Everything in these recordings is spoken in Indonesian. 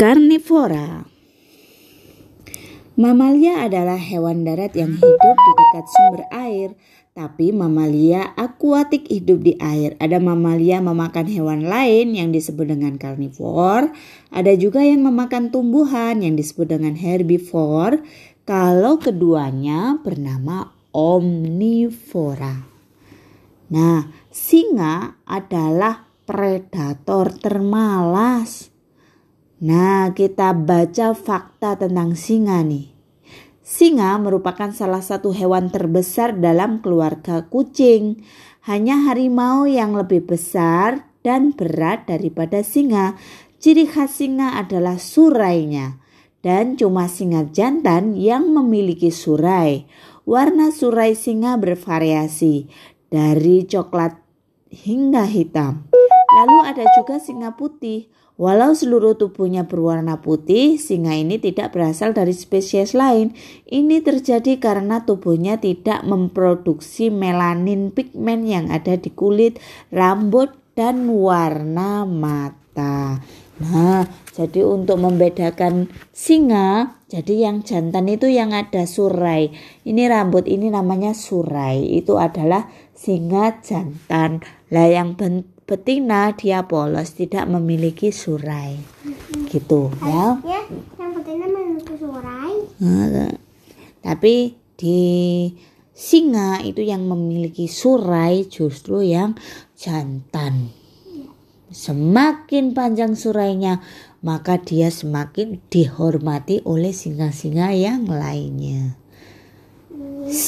Karnivora Mamalia adalah hewan darat yang hidup di dekat sumber air, tapi mamalia akuatik hidup di air. Ada mamalia memakan hewan lain yang disebut dengan karnivor, ada juga yang memakan tumbuhan yang disebut dengan herbivor. Kalau keduanya bernama omnivora. Nah, singa adalah predator termalas. Nah, kita baca fakta tentang singa nih. Singa merupakan salah satu hewan terbesar dalam keluarga kucing. Hanya harimau yang lebih besar dan berat daripada singa. Ciri khas singa adalah surainya. Dan cuma singa jantan yang memiliki surai. Warna surai singa bervariasi dari coklat hingga hitam. Lalu ada juga singa putih. Walau seluruh tubuhnya berwarna putih, singa ini tidak berasal dari spesies lain. Ini terjadi karena tubuhnya tidak memproduksi melanin pigmen yang ada di kulit, rambut, dan warna mata. Nah, jadi untuk membedakan singa, jadi yang jantan itu yang ada surai. Ini rambut ini namanya surai. Itu adalah singa jantan. Lah yang betina dia polos tidak memiliki surai. Gitu ya. Yang betina memiliki surai. Tapi di singa itu yang memiliki surai justru yang jantan. Semakin panjang surainya maka dia semakin dihormati oleh singa-singa yang lainnya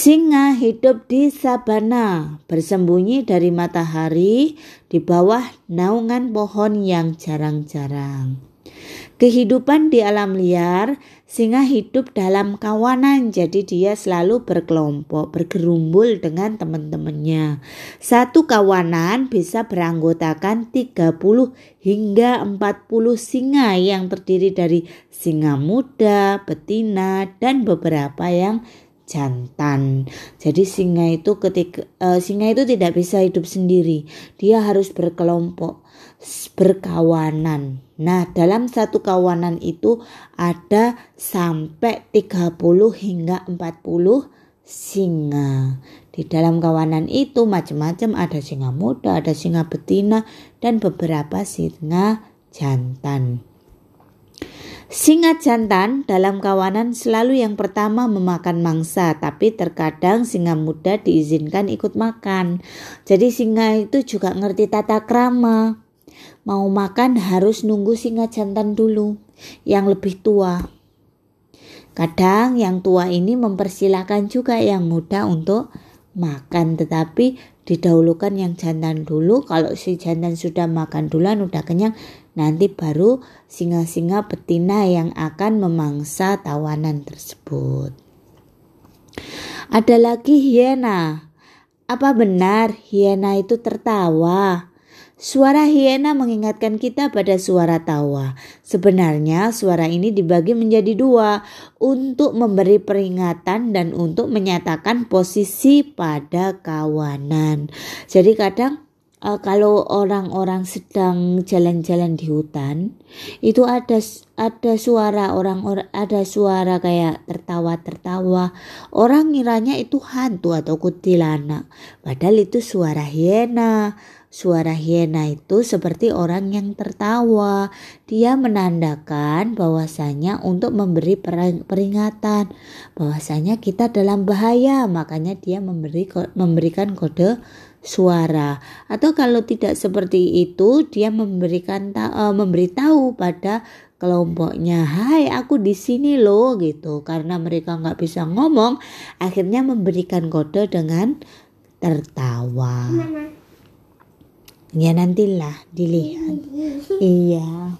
Singa hidup di sabana, bersembunyi dari matahari di bawah naungan pohon yang jarang-jarang. Kehidupan di alam liar, singa hidup dalam kawanan, jadi dia selalu berkelompok, bergerumbul dengan teman-temannya. Satu kawanan bisa beranggotakan 30 hingga 40 singa yang terdiri dari singa muda, betina, dan beberapa yang jantan. Jadi singa itu ketika uh, singa itu tidak bisa hidup sendiri. Dia harus berkelompok, berkawanan. Nah, dalam satu kawanan itu ada sampai 30 hingga 40 singa. Di dalam kawanan itu macam-macam ada singa muda, ada singa betina dan beberapa singa jantan. Singa jantan dalam kawanan selalu yang pertama memakan mangsa, tapi terkadang singa muda diizinkan ikut makan. Jadi singa itu juga ngerti tata krama. Mau makan harus nunggu singa jantan dulu, yang lebih tua. Kadang yang tua ini mempersilahkan juga yang muda untuk makan, tetapi didahulukan yang jantan dulu. Kalau si jantan sudah makan duluan, udah kenyang, Nanti baru singa-singa betina yang akan memangsa tawanan tersebut. Ada lagi hiena. Apa benar hiena itu tertawa? Suara hiena mengingatkan kita pada suara tawa. Sebenarnya suara ini dibagi menjadi dua untuk memberi peringatan dan untuk menyatakan posisi pada kawanan. Jadi kadang uh, kalau orang-orang sedang jalan-jalan di hutan itu ada ada suara orang orang ada suara kayak tertawa-tertawa. Orang ngiranya itu hantu atau kuntilanak. Padahal itu suara hiena. Suara hiena itu seperti orang yang tertawa. Dia menandakan bahwasanya untuk memberi peringatan. Bahwasanya kita dalam bahaya, makanya dia memberi memberikan kode suara. Atau kalau tidak seperti itu dia memberikan uh, memberitahu pada kelompoknya hai aku di sini loh gitu. Karena mereka nggak bisa ngomong akhirnya memberikan kode dengan tertawa. Ya nantilah dilihat. Iya.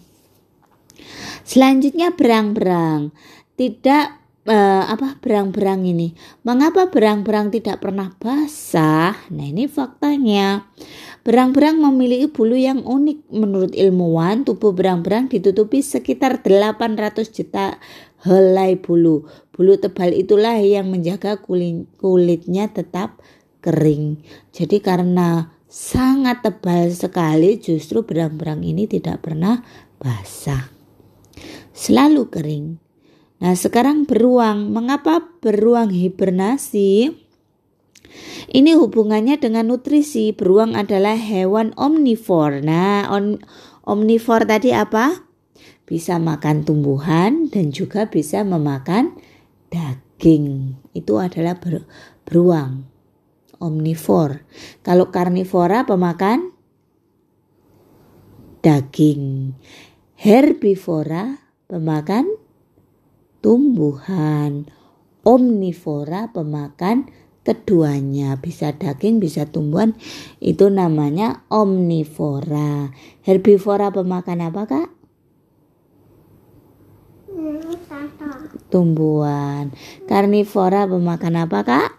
Selanjutnya berang-berang. Tidak uh, apa berang-berang ini. Mengapa berang-berang tidak pernah basah? Nah, ini faktanya. Berang-berang memiliki bulu yang unik. Menurut ilmuwan, tubuh berang-berang ditutupi sekitar 800 juta helai bulu. Bulu tebal itulah yang menjaga kulit, kulitnya tetap kering. Jadi karena sangat tebal sekali justru berang-berang ini tidak pernah basah. selalu kering. Nah, sekarang beruang. Mengapa beruang hibernasi? Ini hubungannya dengan nutrisi. Beruang adalah hewan omnivor. Nah, on, omnivor tadi apa? Bisa makan tumbuhan dan juga bisa memakan daging. Itu adalah ber, beruang. Omnivor. Kalau karnivora pemakan daging. Herbivora pemakan tumbuhan. Omnivora pemakan keduanya. Bisa daging bisa tumbuhan. Itu namanya omnivora. Herbivora pemakan apa kak? Tumbuhan. Karnivora pemakan apa kak?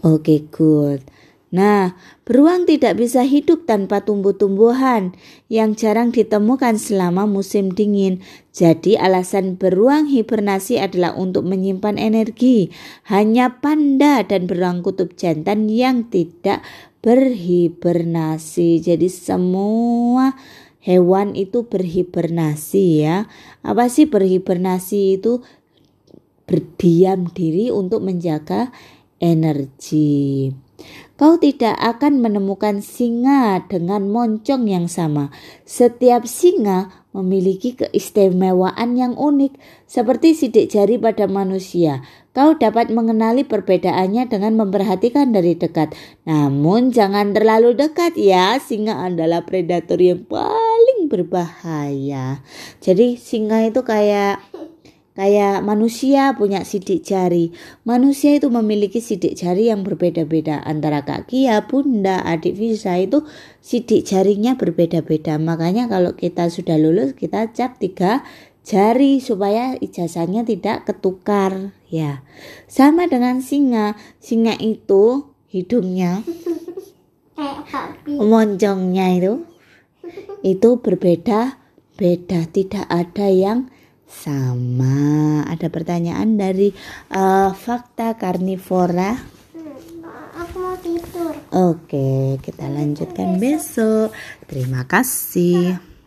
Oke okay, good Nah, beruang tidak bisa hidup tanpa tumbuh-tumbuhan yang jarang ditemukan selama musim dingin. Jadi, alasan beruang hibernasi adalah untuk menyimpan energi. Hanya panda dan beruang kutub jantan yang tidak berhibernasi. Jadi, semua hewan itu berhibernasi ya. Apa sih berhibernasi itu? Berdiam diri untuk menjaga energi. Kau tidak akan menemukan singa dengan moncong yang sama. Setiap singa memiliki keistimewaan yang unik, seperti sidik jari pada manusia. Kau dapat mengenali perbedaannya dengan memperhatikan dari dekat. Namun jangan terlalu dekat ya, singa adalah predator yang paling berbahaya. Jadi singa itu kayak Kayak manusia punya sidik jari. Manusia itu memiliki sidik jari yang berbeda-beda. Antara kaki ya, bunda, adik bisa itu sidik jarinya berbeda-beda. Makanya kalau kita sudah lulus kita cap tiga jari supaya ijazahnya tidak ketukar ya. Sama dengan singa. Singa itu hidungnya moncongnya itu itu berbeda beda tidak ada yang sama. Ada pertanyaan dari uh, fakta karnivora. Aku mau tidur. Oke, kita lanjutkan besok. Terima kasih.